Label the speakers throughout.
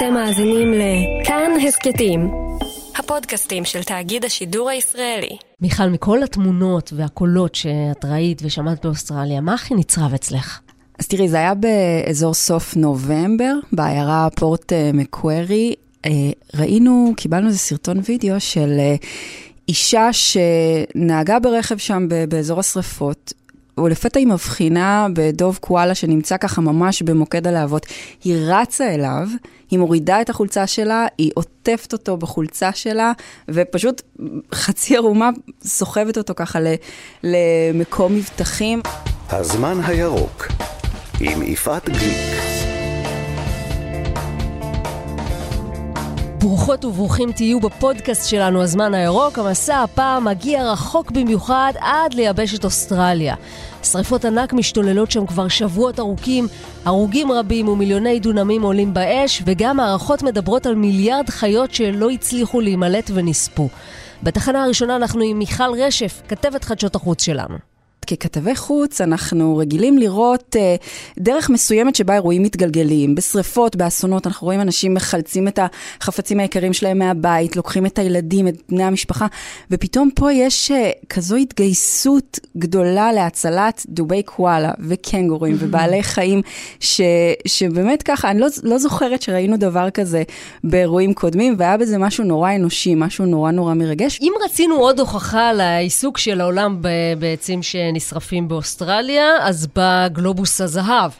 Speaker 1: אתם מאזינים לכאן הסכתים, הפודקאסטים של תאגיד השידור הישראלי.
Speaker 2: מיכל, מכל התמונות והקולות שאת ראית ושמעת באוסטרליה, מה הכי נצרב אצלך?
Speaker 3: אז תראי, זה היה באזור סוף נובמבר, בעיירה פורט אה, מקוורי. אה, ראינו, קיבלנו איזה סרטון וידאו של אה, אישה שנהגה ברכב שם באזור השרפות, ולפתע היא מבחינה בדוב קואלה שנמצא ככה ממש במוקד הלהבות. היא רצה אליו, היא מורידה את החולצה שלה, היא עוטפת אותו בחולצה שלה, ופשוט חצי ערומה סוחבת אותו ככה למקום מבטחים.
Speaker 4: הזמן הירוק עם יפעת גליק.
Speaker 2: ברוכות וברוכים תהיו בפודקאסט שלנו, הזמן הירוק. המסע הפעם מגיע רחוק במיוחד עד ליבשת אוסטרליה. שריפות ענק משתוללות שם כבר שבועות ארוכים, הרוגים רבים ומיליוני דונמים עולים באש, וגם הערכות מדברות על מיליארד חיות שלא הצליחו להימלט ונספו. בתחנה הראשונה אנחנו עם מיכל רשף, כתבת חדשות החוץ שלנו.
Speaker 3: ככתבי חוץ, אנחנו רגילים לראות אה, דרך מסוימת שבה אירועים מתגלגלים. בשריפות, באסונות, אנחנו רואים אנשים מחלצים את החפצים היקרים שלהם מהבית, לוקחים את הילדים, את בני המשפחה, ופתאום פה יש אה, כזו התגייסות גדולה להצלת דובי קואלה וקנגורים ובעלי חיים, ש, שבאמת ככה, אני לא, לא זוכרת שראינו דבר כזה באירועים קודמים, והיה בזה משהו נורא אנושי, משהו נורא נורא מרגש.
Speaker 2: אם רצינו עוד הוכחה לעיסוק של העולם בעצים ש... נשרפים באוסטרליה, אז בא גלובוס הזהב.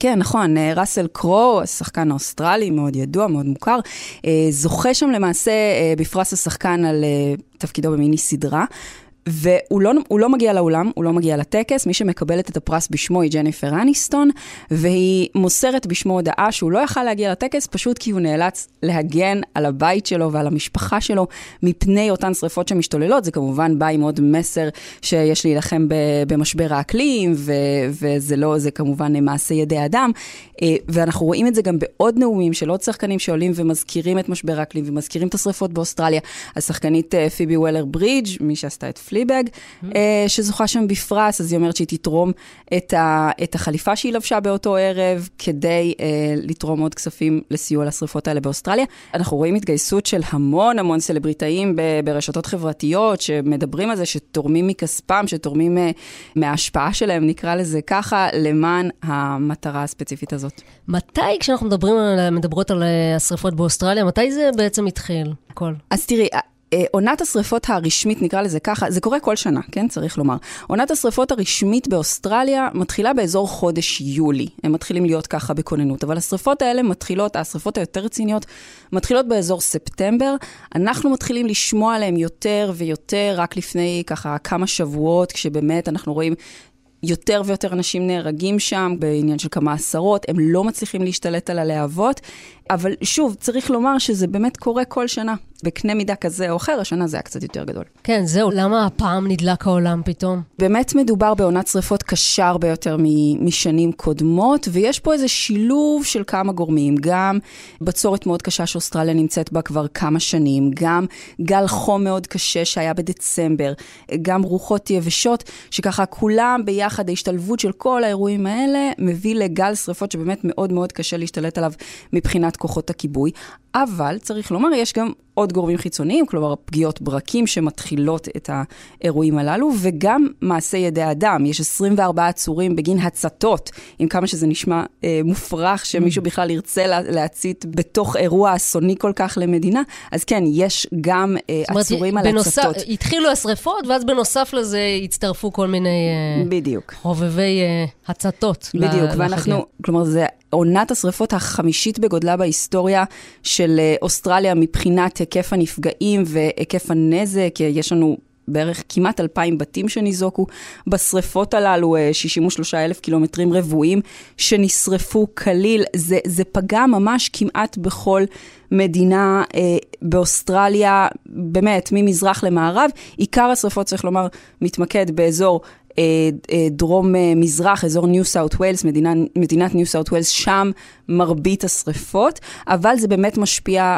Speaker 3: כן, נכון, אה, ראסל קרו, השחקן האוסטרלי, מאוד ידוע, מאוד מוכר, אה, זוכה שם למעשה אה, בפרס השחקן על תפקידו במיני סדרה, והוא לא, לא מגיע לאולם, הוא לא מגיע לטקס, מי שמקבלת את הפרס בשמו היא ג'ניפר אניסטון, והיא מוסרת בשמו הודעה שהוא לא יכל להגיע לטקס, פשוט כי הוא נאלץ להגן על הבית שלו ועל המשפחה שלו מפני אותן שריפות שמשתוללות. זה כמובן בא עם עוד מסר שיש להילחם במשבר האקלים, ו, וזה לא, זה כמובן מעשה ידי אדם. אה, ואנחנו רואים את זה גם בעוד נאומים של עוד שחקנים שעולים ומזכירים את משבר האקלים ומזכירים את השריפות באוסטרליה. השחקנית פיבי וולר ברידג', מי שעשתה את פליבג, mm-hmm. שזוכה שם בפרס, אז היא אומרת שהיא תתרום את, ה, את החליפה שהיא לבשה באותו ערב, כדי אה, לתרום עוד כספים לסיוע לשריפות האלה באוסטרליה. אנחנו רואים התגייסות של המון המון סלבריטאים ב, ברשתות חברתיות, שמדברים על זה, שתורמים מכספם, שתורמים אה, מההשפעה שלהם, נקרא לזה ככה, למען המטרה הספציפית הזאת.
Speaker 2: מתי, כשאנחנו מדברים על, מדברות על השריפות באוסטרליה, מתי זה בעצם התחיל? הכל.
Speaker 3: אז תראי, אה, עונת השריפות הרשמית, נקרא לזה ככה, זה קורה כל שנה, כן? צריך לומר. עונת השריפות הרשמית באוסטרליה מתחילה באזור חודש יולי. הם מתחילים להיות ככה בכוננות, אבל השריפות האלה מתחילות, השריפות היותר רציניות, מתחילות באזור ספטמבר. אנחנו מתחילים לשמוע עליהן יותר ויותר רק לפני ככה כמה שבועות, כשבאמת אנחנו רואים יותר ויותר אנשים נהרגים שם, בעניין של כמה עשרות, הם לא מצליחים להשתלט על הלהבות, אבל שוב, צריך לומר שזה באמת קורה כל שנה. בקנה מידה כזה או אחר, השנה זה היה קצת יותר גדול.
Speaker 2: כן, זהו, למה הפעם נדלק העולם פתאום?
Speaker 3: באמת מדובר בעונת שריפות קשה הרבה יותר משנים קודמות, ויש פה איזה שילוב של כמה גורמים, גם בצורת מאוד קשה שאוסטרליה נמצאת בה כבר כמה שנים, גם גל חום מאוד קשה שהיה בדצמבר, גם רוחות יבשות, שככה כולם ביחד, ההשתלבות של כל האירועים האלה, מביא לגל שריפות שבאמת מאוד מאוד קשה להשתלט עליו מבחינת כוחות הכיבוי. אבל צריך לומר, יש גם עוד גורמים חיצוניים, כלומר פגיעות ברקים שמתחילות את האירועים הללו, וגם מעשי ידי אדם. יש 24 עצורים בגין הצתות, עם כמה שזה נשמע אה, מופרך שמישהו mm. בכלל ירצה לה, להצית בתוך אירוע אסוני כל כך למדינה. אז כן, יש גם אה, עצורים על בנוסף, הצתות.
Speaker 2: התחילו השרפות, ואז בנוסף לזה הצטרפו כל מיני... אה,
Speaker 3: בדיוק.
Speaker 2: חובבי אה, הצתות.
Speaker 3: בדיוק, ואנחנו, כלומר, זה עונת השרפות החמישית בגודלה בהיסטוריה של אה, אוסטרליה מבחינת היקף הנפגעים והיקף הנזק. יש לנו בערך כמעט אלפיים בתים שניזוקו בשריפות הללו, 63 אה, אלף קילומטרים רבועים שנשרפו כליל. זה, זה פגע ממש כמעט בכל מדינה אה, באוסטרליה, באמת, ממזרח למערב. עיקר השריפות, צריך לומר, מתמקד באזור אה, אה, דרום-מזרח, אה, אזור ניו סאוט ווילס, מדינת ניו סאוט ווילס, שם מרבית השריפות, אבל זה באמת משפיע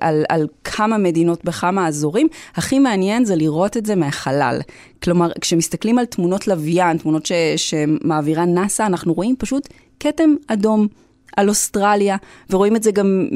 Speaker 3: על, על כמה מדינות בכמה אזורים. הכי מעניין זה לראות את זה מהחלל. כלומר, כשמסתכלים על תמונות לוויין, תמונות ש, שמעבירה נאס"א, אנחנו רואים פשוט כתם אדום. על אוסטרליה, ורואים את זה גם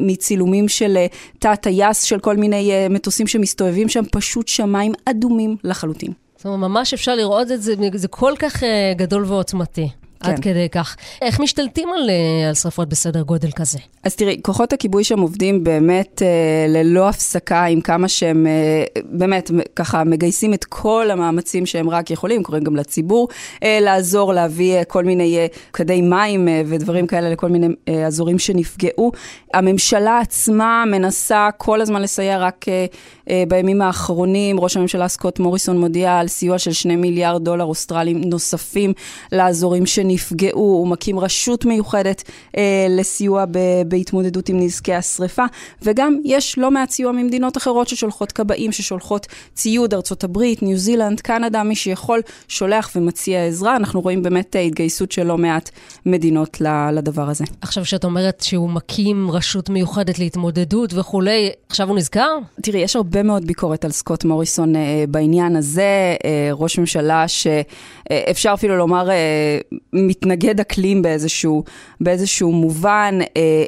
Speaker 3: מצילומים של אה, תא הטייס של כל מיני אה, מטוסים שמסתובבים שם, פשוט שמיים אדומים לחלוטין.
Speaker 2: זאת אומרת, ממש אפשר לראות את זה, זה כל כך אה, גדול ועוצמתי. כן. עד כדי כך. איך משתלטים על, על שרפות בסדר גודל כזה?
Speaker 3: אז תראי, כוחות הכיבוי שם עובדים באמת אה, ללא הפסקה, עם כמה שהם אה, באמת ככה מגייסים את כל המאמצים שהם רק יכולים, קוראים גם לציבור אה, לעזור, להביא אה, כל מיני אה, כדי מים אה, ודברים כאלה לכל מיני אה, אזורים שנפגעו. הממשלה עצמה מנסה כל הזמן לסייע רק אה, אה, בימים האחרונים. ראש הממשלה סקוט מוריסון מודיע על סיוע של 2 מיליארד דולר אוסטרליים נוספים לאזורים שנפגעו. הוא מקים רשות מיוחדת אה, לסיוע ב... בהתמודדות עם נזקי השרפה, וגם יש לא מעט סיוע ממדינות אחרות ששולחות כבאים, ששולחות ציוד, ארצות הברית, ניו זילנד, קנדה, מי שיכול, שולח ומציע עזרה. אנחנו רואים באמת התגייסות של לא מעט מדינות לדבר הזה.
Speaker 2: עכשיו, כשאת אומרת שהוא מקים רשות מיוחדת להתמודדות וכולי, עכשיו הוא נזכר?
Speaker 3: תראי, יש הרבה מאוד ביקורת על סקוט מוריסון אה, בעניין הזה. אה, ראש ממשלה שאפשר אפילו לומר אה, מתנגד אקלים באיזשהו, באיזשהו מובן. אה,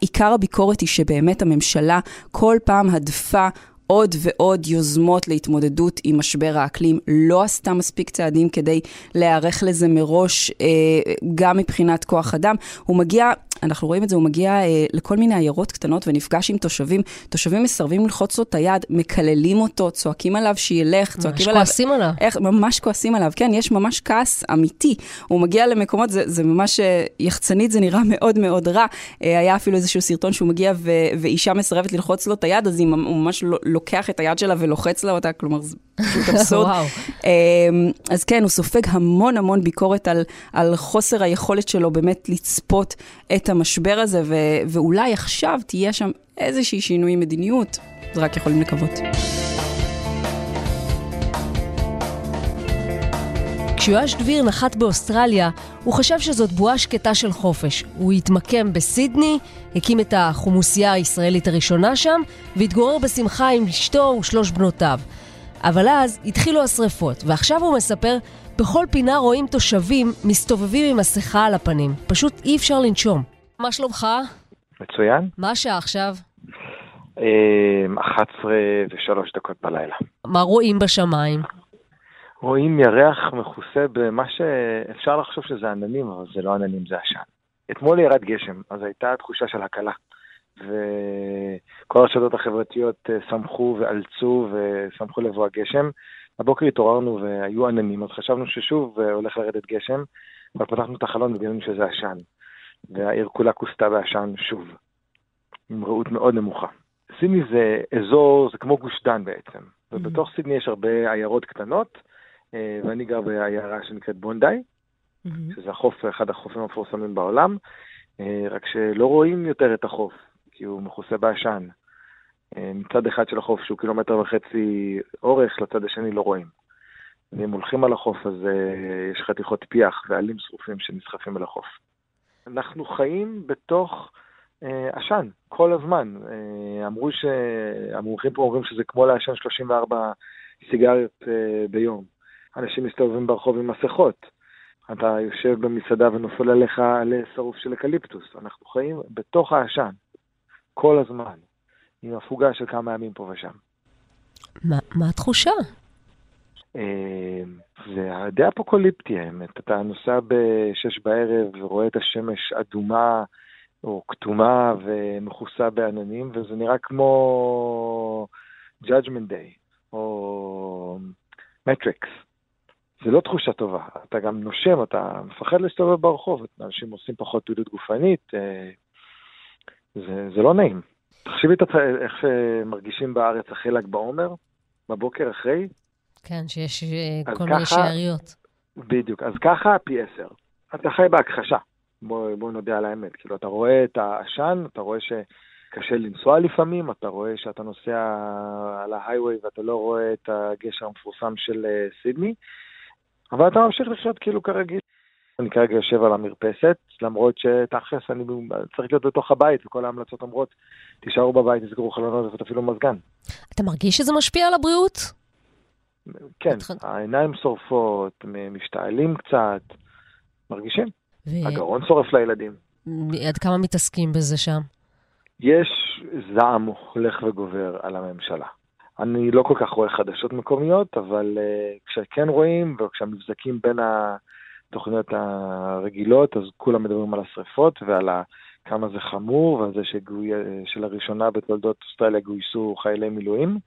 Speaker 3: עיקר הביקורת היא שבאמת הממשלה כל פעם הדפה עוד ועוד יוזמות להתמודדות עם משבר האקלים, לא עשתה מספיק צעדים כדי להיערך לזה מראש, אה, גם מבחינת כוח אדם. הוא מגיע אנחנו רואים את זה, הוא מגיע אה, לכל מיני עיירות קטנות ונפגש עם תושבים. תושבים מסרבים ללחוץ לו את היד, מקללים אותו, צועקים עליו שילך, צועקים
Speaker 2: עליו. ממש כועסים עליו.
Speaker 3: איך, ממש כועסים עליו, כן, יש ממש כעס אמיתי. הוא מגיע למקומות, זה, זה ממש אה, יחצנית, זה נראה מאוד מאוד רע. אה, היה אפילו איזשהו סרטון שהוא מגיע ו, ואישה מסרבת ללחוץ לו את היד, אז הוא ממש לוקח את היד שלה ולוחץ לה אותה, כלומר, פשוט אבסורד. אמ, אז כן, הוא סופג המון המון ביקורת על, על חוסר היכולת שלו באמת לצפות את המשבר הזה, ו, ואולי עכשיו תהיה שם איזושהי שינוי מדיניות, זה רק יכולים לקוות.
Speaker 2: כשיואש דביר נחת באוסטרליה, הוא חשב שזאת בועה שקטה של חופש. הוא התמקם בסידני, הקים את החומוסייה הישראלית הראשונה שם, והתגורר בשמחה עם אשתו ושלוש בנותיו. אבל אז התחילו השרפות, ועכשיו הוא מספר, בכל פינה רואים תושבים מסתובבים עם מסכה על הפנים. פשוט אי אפשר לנשום. מה שלומך?
Speaker 5: מצוין.
Speaker 2: מה השעה עכשיו?
Speaker 5: 11 אמ, ושלוש דקות בלילה.
Speaker 2: מה רואים בשמיים?
Speaker 5: רואים ירח מכוסה במה שאפשר לחשוב שזה עננים, אבל זה לא עננים, זה עשן. אתמול ירד גשם, אז הייתה תחושה של הקלה. וכל הרשתות החברתיות אה, שמחו ואלצו ושמחו לבוא הגשם. בבוקר התעוררנו והיו עננים, אז חשבנו ששוב אה, הולך לרדת גשם, אבל פתחנו את החלון וגילינו שזה עשן. והעיר כולה כוסתה בעשן שוב, עם ראות מאוד נמוכה. סידני זה אזור, זה כמו גוש דן בעצם, mm-hmm. ובתוך סידני יש הרבה עיירות קטנות, אה, ואני גר בעיירה שנקראת בונדאי, mm-hmm. שזה החוף, אחד החופים המפורסמים בעולם, רק שלא רואים יותר את החוף. כי הוא מכוסה בעשן. אה, מצד אחד של החוף, שהוא קילומטר וחצי אורך, לצד השני לא רואים. ואם הולכים על החוף, אז uh, יש חתיכות פיח ועלים שרופים שנסחפים אל החוף. אנחנו חיים בתוך uh, עשן כל הזמן. Uh, אמרו שהמומחים פה אומרים שזה כמו לעשן 34 סיגריות uh, ביום. אנשים מסתובבים ברחוב עם מסכות. אתה יושב במסעדה ונופל עליך שרוף של אקליפטוס. אנחנו חיים בתוך העשן. כל הזמן, עם הפוגה של כמה ימים פה ושם.
Speaker 2: מה, מה התחושה?
Speaker 5: אה, זה די אפוקליפטי האמת. אתה נוסע בשש בערב ורואה את השמש אדומה או כתומה ומכוסה בעננים, וזה נראה כמו Judgment Day או Matrix. זה לא תחושה טובה. אתה גם נושם, אתה מפחד להסתובב ברחוב, אנשים עושים פחות פעילות גופנית, אה, זה, זה לא נעים. תחשבי את איך אה, מרגישים בארץ אחרי ל"ג בעומר, בבוקר אחרי.
Speaker 2: כן, שיש אה, כל מיני שאריות.
Speaker 5: בדיוק, אז ככה פי עשר. אתה חי בהכחשה, בוא, בוא נודה על האמת. כאילו, אתה רואה את העשן, אתה רואה שקשה לנסוע לפעמים, אתה רואה שאתה נוסע על ההיי-ווי ואתה לא רואה את הגשר המפורסם של אה, סידני, אבל אתה ממשיך לחיות כאילו כרגיל. אני כרגע יושב על המרפסת, למרות שתכלס אני צריך להיות בתוך הבית, וכל ההמלצות אומרות, תישארו בבית, תסגרו חלונות ותפעילו מזגן.
Speaker 2: אתה מרגיש שזה משפיע על הבריאות?
Speaker 5: כן, העיניים שורפות, משתעלים קצת, מרגישים. ו... הגרון שורף לילדים.
Speaker 2: עד כמה מתעסקים בזה שם?
Speaker 5: יש זעם הולך וגובר על הממשלה. אני לא כל כך רואה חדשות מקומיות, אבל uh, כשכן רואים, וכשהמבזקים בין התוכניות הרגילות, אז כולם מדברים על השריפות ועל כמה זה חמור, ועל זה שגוי, שלראשונה בתולדות אוסטרליה גויסו חיילי מילואים.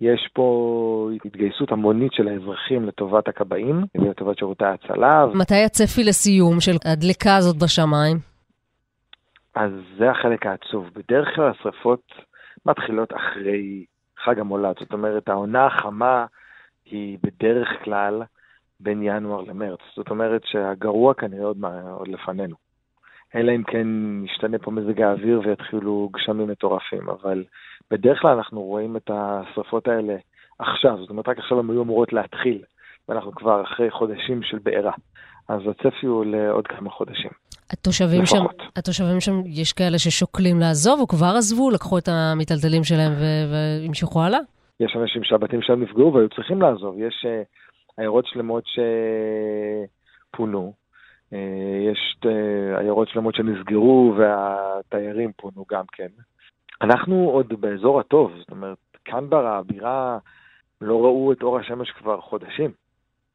Speaker 5: יש פה התגייסות המונית של האזרחים לטובת הכבאים ולטובת שירותי ההצלה.
Speaker 2: מתי הצפי לסיום של הדלקה הזאת בשמיים?
Speaker 5: אז זה החלק העצוב. בדרך כלל השרפות מתחילות אחרי חג המולד. זאת אומרת, העונה החמה היא בדרך כלל בין ינואר למרץ. זאת אומרת שהגרוע כנראה עוד, עוד לפנינו. אלא אם כן ישתנה פה מזג האוויר ויתחילו גשמים מטורפים, אבל בדרך כלל אנחנו רואים את השרפות האלה עכשיו, זאת אומרת רק עכשיו הן היו אמורות להתחיל, ואנחנו כבר אחרי חודשים של בעירה. אז הצפי הוא לעוד כמה חודשים.
Speaker 2: התושבים שם, התושבים שם, יש כאלה ששוקלים לעזוב, או כבר עזבו, לקחו את המיטלטלים שלהם והמשיכו הלאה?
Speaker 5: יש אנשים שהבתים שלהם נפגעו והיו צריכים לעזוב. יש uh, עיירות שלמות שפונו, uh, יש uh, עיירות שלמות שנסגרו והתיירים פונו גם כן. אנחנו עוד באזור הטוב, זאת אומרת, קנברה, הבירה, לא ראו את אור השמש כבר חודשים.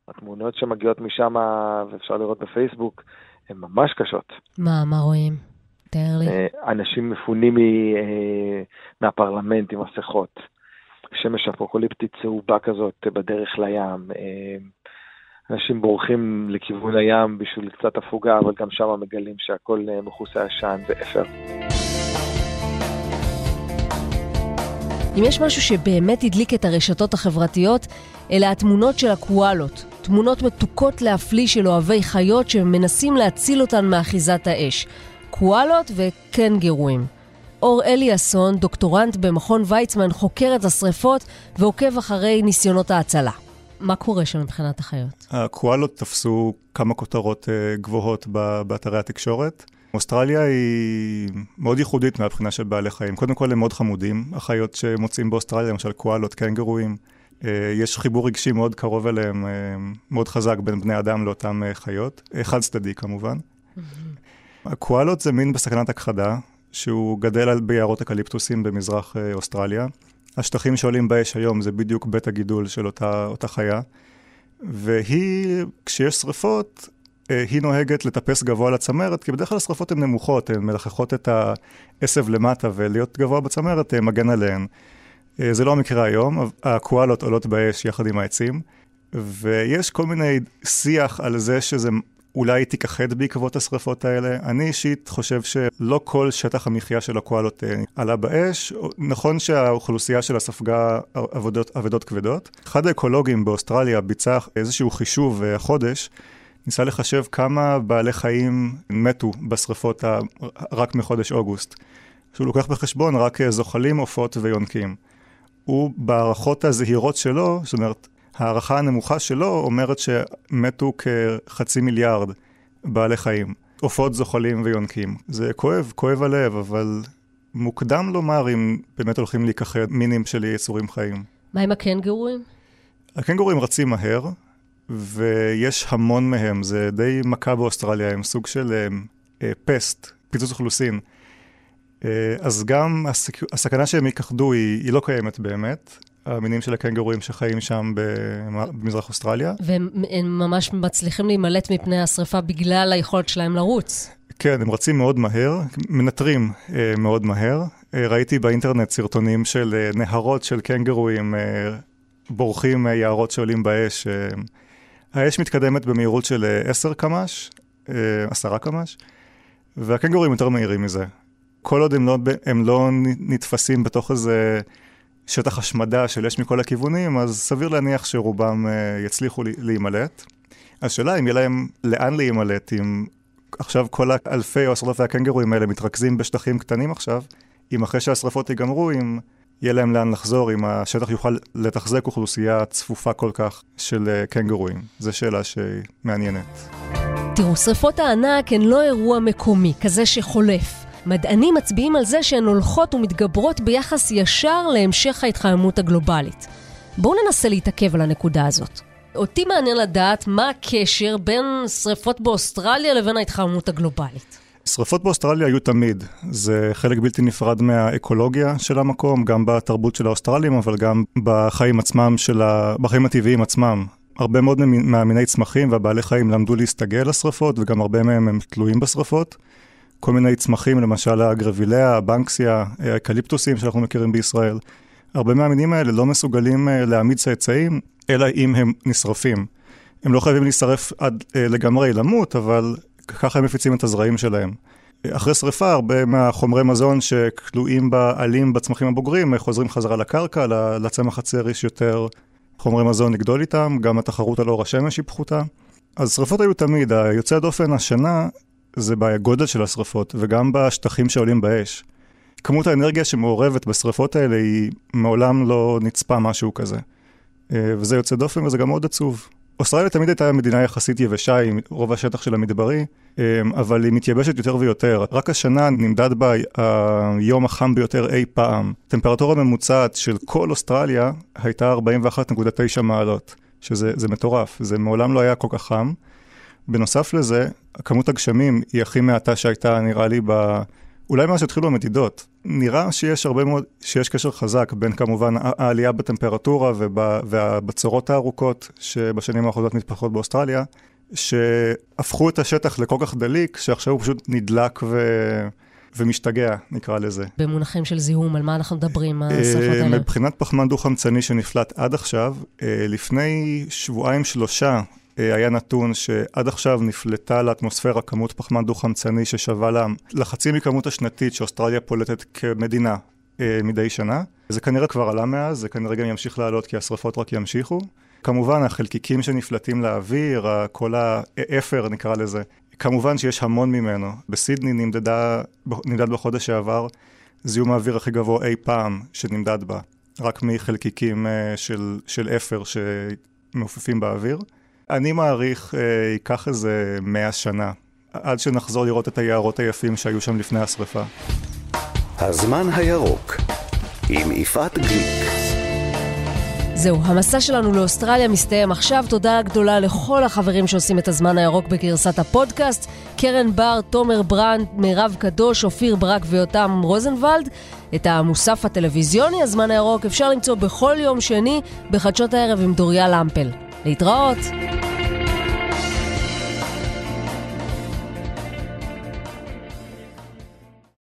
Speaker 5: התמונות שמגיעות משם, ואפשר לראות בפייסבוק, הן ממש קשות.
Speaker 2: מה, מה רואים? תאר לי. אה,
Speaker 5: אנשים מפונים אה, מהפרלמנט עם מסכות. שמש אפוקוליפטית צהובה כזאת בדרך לים. אה, אנשים בורחים לכיוון הים בשביל קצת הפוגה, אבל גם שם מגלים שהכל מכוסה עשן ואפר.
Speaker 2: אם יש משהו שבאמת הדליק את הרשתות החברתיות, אלה התמונות של הקואלות. תמונות מתוקות להפליא של אוהבי חיות שמנסים להציל אותן מאחיזת האש. קואלות וקנגרואים. אור אליאסון, דוקטורנט במכון ויצמן, חוקר את השריפות ועוקב אחרי ניסיונות ההצלה. מה קורה שם מבחינת החיות?
Speaker 6: הקואלות תפסו כמה כותרות אה, גבוהות באתרי התקשורת. אוסטרליה היא מאוד ייחודית מהבחינה של בעלי חיים. קודם כל הם מאוד חמודים, החיות שמוצאים באוסטרליה, למשל קואלות, קנגרואים. אה, יש חיבור רגשי מאוד קרוב אליהם, אה, מאוד חזק בין בני אדם לאותם חיות, חד צדדי כמובן. הקואלות זה מין בסכנת הכחדה, שהוא גדל על ביערות אקליפטוסים במזרח אוסטרליה. השטחים שעולים באש היום זה בדיוק בית הגידול של אותה, אותה חיה. והיא, כשיש שריפות, היא נוהגת לטפס גבוה לצמרת, כי בדרך כלל השרפות הן נמוכות, הן מלחכות את העשב למטה, ולהיות גבוה בצמרת מגן עליהן. אה, זה לא המקרה היום, הקואלות עולות באש יחד עם העצים, ויש כל מיני שיח על זה שזה אולי תיכחד בעקבות השרפות האלה. אני אישית חושב שלא כל שטח המחיה של הקואלות אה, עלה באש. נכון שהאוכלוסייה שלה ספגה עבודות, עבודות כבדות. אחד האקולוגים באוסטרליה ביצע איזשהו חישוב אה, החודש. ניסה לחשב כמה בעלי חיים מתו בשרפות רק מחודש אוגוסט. שהוא לוקח בחשבון רק זוחלים, עופות ויונקים. הוא בהערכות הזהירות שלו, זאת אומרת, ההערכה הנמוכה שלו אומרת שמתו כחצי מיליארד בעלי חיים, עופות, זוחלים ויונקים. זה כואב, כואב הלב, אבל מוקדם לומר אם באמת הולכים להיכחד מינים של יצורים חיים.
Speaker 2: מה עם הקנגורים?
Speaker 6: הקנגורים רצים מהר, ויש המון מהם, זה די מכה באוסטרליה, הם סוג של אה, פסט, פיצוץ אוכלוסין. אה, אז גם הסק... הסכנה שהם ייכחדו היא, היא לא קיימת באמת. המינים של הקנגורים שחיים שם במזרח אוסטרליה.
Speaker 2: והם ממש מצליחים להימלט מפני השרפה בגלל היכולת שלהם לרוץ.
Speaker 6: כן, הם רצים מאוד מהר, מנטרים אה, מאוד מהר. אה, ראיתי באינטרנט סרטונים של אה, נהרות של קנגורים אה, בורחים מיערות אה, שעולים באש. אה, האש מתקדמת במהירות של 10 אה, קמ"ש, אה, 10 קמ"ש, והקנגורים יותר מהירים מזה. כל עוד הם לא, הם לא נתפסים בתוך איזה שטח השמדה של אש מכל הכיוונים, אז סביר להניח שרובם uh, יצליחו להימלט. השאלה אם יהיה להם לאן להימלט, אם עכשיו כל האלפי או עשרות אלפי הקנגורים האלה מתרכזים בשטחים קטנים עכשיו, אם אחרי שהשרפות ייגמרו, אם יהיה להם לאן לחזור, אם השטח יוכל לתחזק אוכלוסייה צפופה כל כך של uh, קנגורים. זו שאלה שמעניינת.
Speaker 2: תראו, שרפות הענק הן לא אירוע מקומי, כזה שחולף. מדענים מצביעים על זה שהן הולכות ומתגברות ביחס ישר להמשך ההתחממות הגלובלית. בואו ננסה להתעכב על הנקודה הזאת. אותי מעניין לדעת מה הקשר בין שריפות באוסטרליה לבין ההתחממות הגלובלית.
Speaker 6: שרפות באוסטרליה היו תמיד, זה חלק בלתי נפרד מהאקולוגיה של המקום, גם בתרבות של האוסטרלים, אבל גם בחיים עצמם, של ה... בחיים הטבעיים עצמם. הרבה מאוד מהמיני צמחים והבעלי חיים למדו להסתגל לשרפות, וגם הרבה מהם הם תלויים בשרפות. כל מיני צמחים, למשל הגרביליה, הבנקסיה, האקליפטוסים שאנחנו מכירים בישראל. הרבה מהמינים האלה לא מסוגלים אה, להעמיד צאצאים, אלא אם הם נשרפים. הם לא חייבים להישרף עד אה, לגמרי למות, אבל ככה הם מפיצים את הזרעים שלהם. אחרי שריפה, הרבה מהחומרי מזון שכלואים בעלים בצמחים הבוגרים חוזרים חזרה לקרקע, לצמח הצעיר יש יותר חומרי מזון לגדול איתם, גם התחרות על אור השמש היא פחותה. אז שריפות היו תמיד, היוצא דופן השנה זה בגודל של השריפות וגם בשטחים שעולים באש. כמות האנרגיה שמעורבת בשריפות האלה היא מעולם לא נצפה משהו כזה. אה, וזה יוצא דופן וזה גם מאוד עצוב. אוסטרליה תמיד הייתה מדינה יחסית יבשה, עם רוב השטח שלה מדברי, אמ, אבל היא מתייבשת יותר ויותר. רק השנה נמדד בה היום החם ביותר אי פעם. טמפרטורה ממוצעת של כל אוסטרליה הייתה 41.9 מעלות, שזה מטורף, זה מעולם לא היה כל כך חם. בנוסף לזה, כמות הגשמים היא הכי מעטה שהייתה, נראה לי, ב... אולי מאז שהתחילו המדידות. נראה שיש הרבה מאוד, שיש קשר חזק בין כמובן העלייה בטמפרטורה והבצורות הארוכות שבשנים האחרונות מתפתחות באוסטרליה, שהפכו את השטח לכל כך דליק, שעכשיו הוא פשוט נדלק ו... ומשתגע, נקרא לזה.
Speaker 2: במונחים של זיהום, על מה אנחנו מדברים, השרפות אה, האלה?
Speaker 6: מבחינת פחמן דו-חמצני שנפלט עד עכשיו, אה, לפני שבועיים-שלושה היה נתון שעד עכשיו נפלטה לאטמוספירה כמות פחמן דו-חמצני ששווה לה לחצי מכמות השנתית שאוסטרליה פולטת כמדינה אה, מדי שנה. זה כנראה כבר עלה מאז, זה כנראה גם ימשיך לעלות כי השרפות רק ימשיכו. כמובן, החלקיקים שנפלטים לאוויר, כל האפר נקרא לזה, כמובן שיש המון ממנו. בסידני נמדדה, נמדד בחודש שעבר זיהום האוויר הכי גבוה אי פעם שנמדד בה, רק מחלקיקים אה, של, של אפר שמעופפים באוויר. אני מעריך, אה, ייקח איזה מאה שנה, עד שנחזור לראות את היערות היפים שהיו שם לפני השרפה.
Speaker 4: הזמן הירוק, עם יפעת גליק.
Speaker 2: זהו, המסע שלנו לאוסטרליה מסתיים עכשיו. תודה גדולה לכל החברים שעושים את הזמן הירוק בגרסת הפודקאסט. קרן בר, תומר ברנד, מירב קדוש, אופיר ברק ויותם רוזנבלד. את המוסף הטלוויזיוני, הזמן הירוק, אפשר למצוא בכל יום שני בחדשות הערב עם דוריה למפל. להתראות!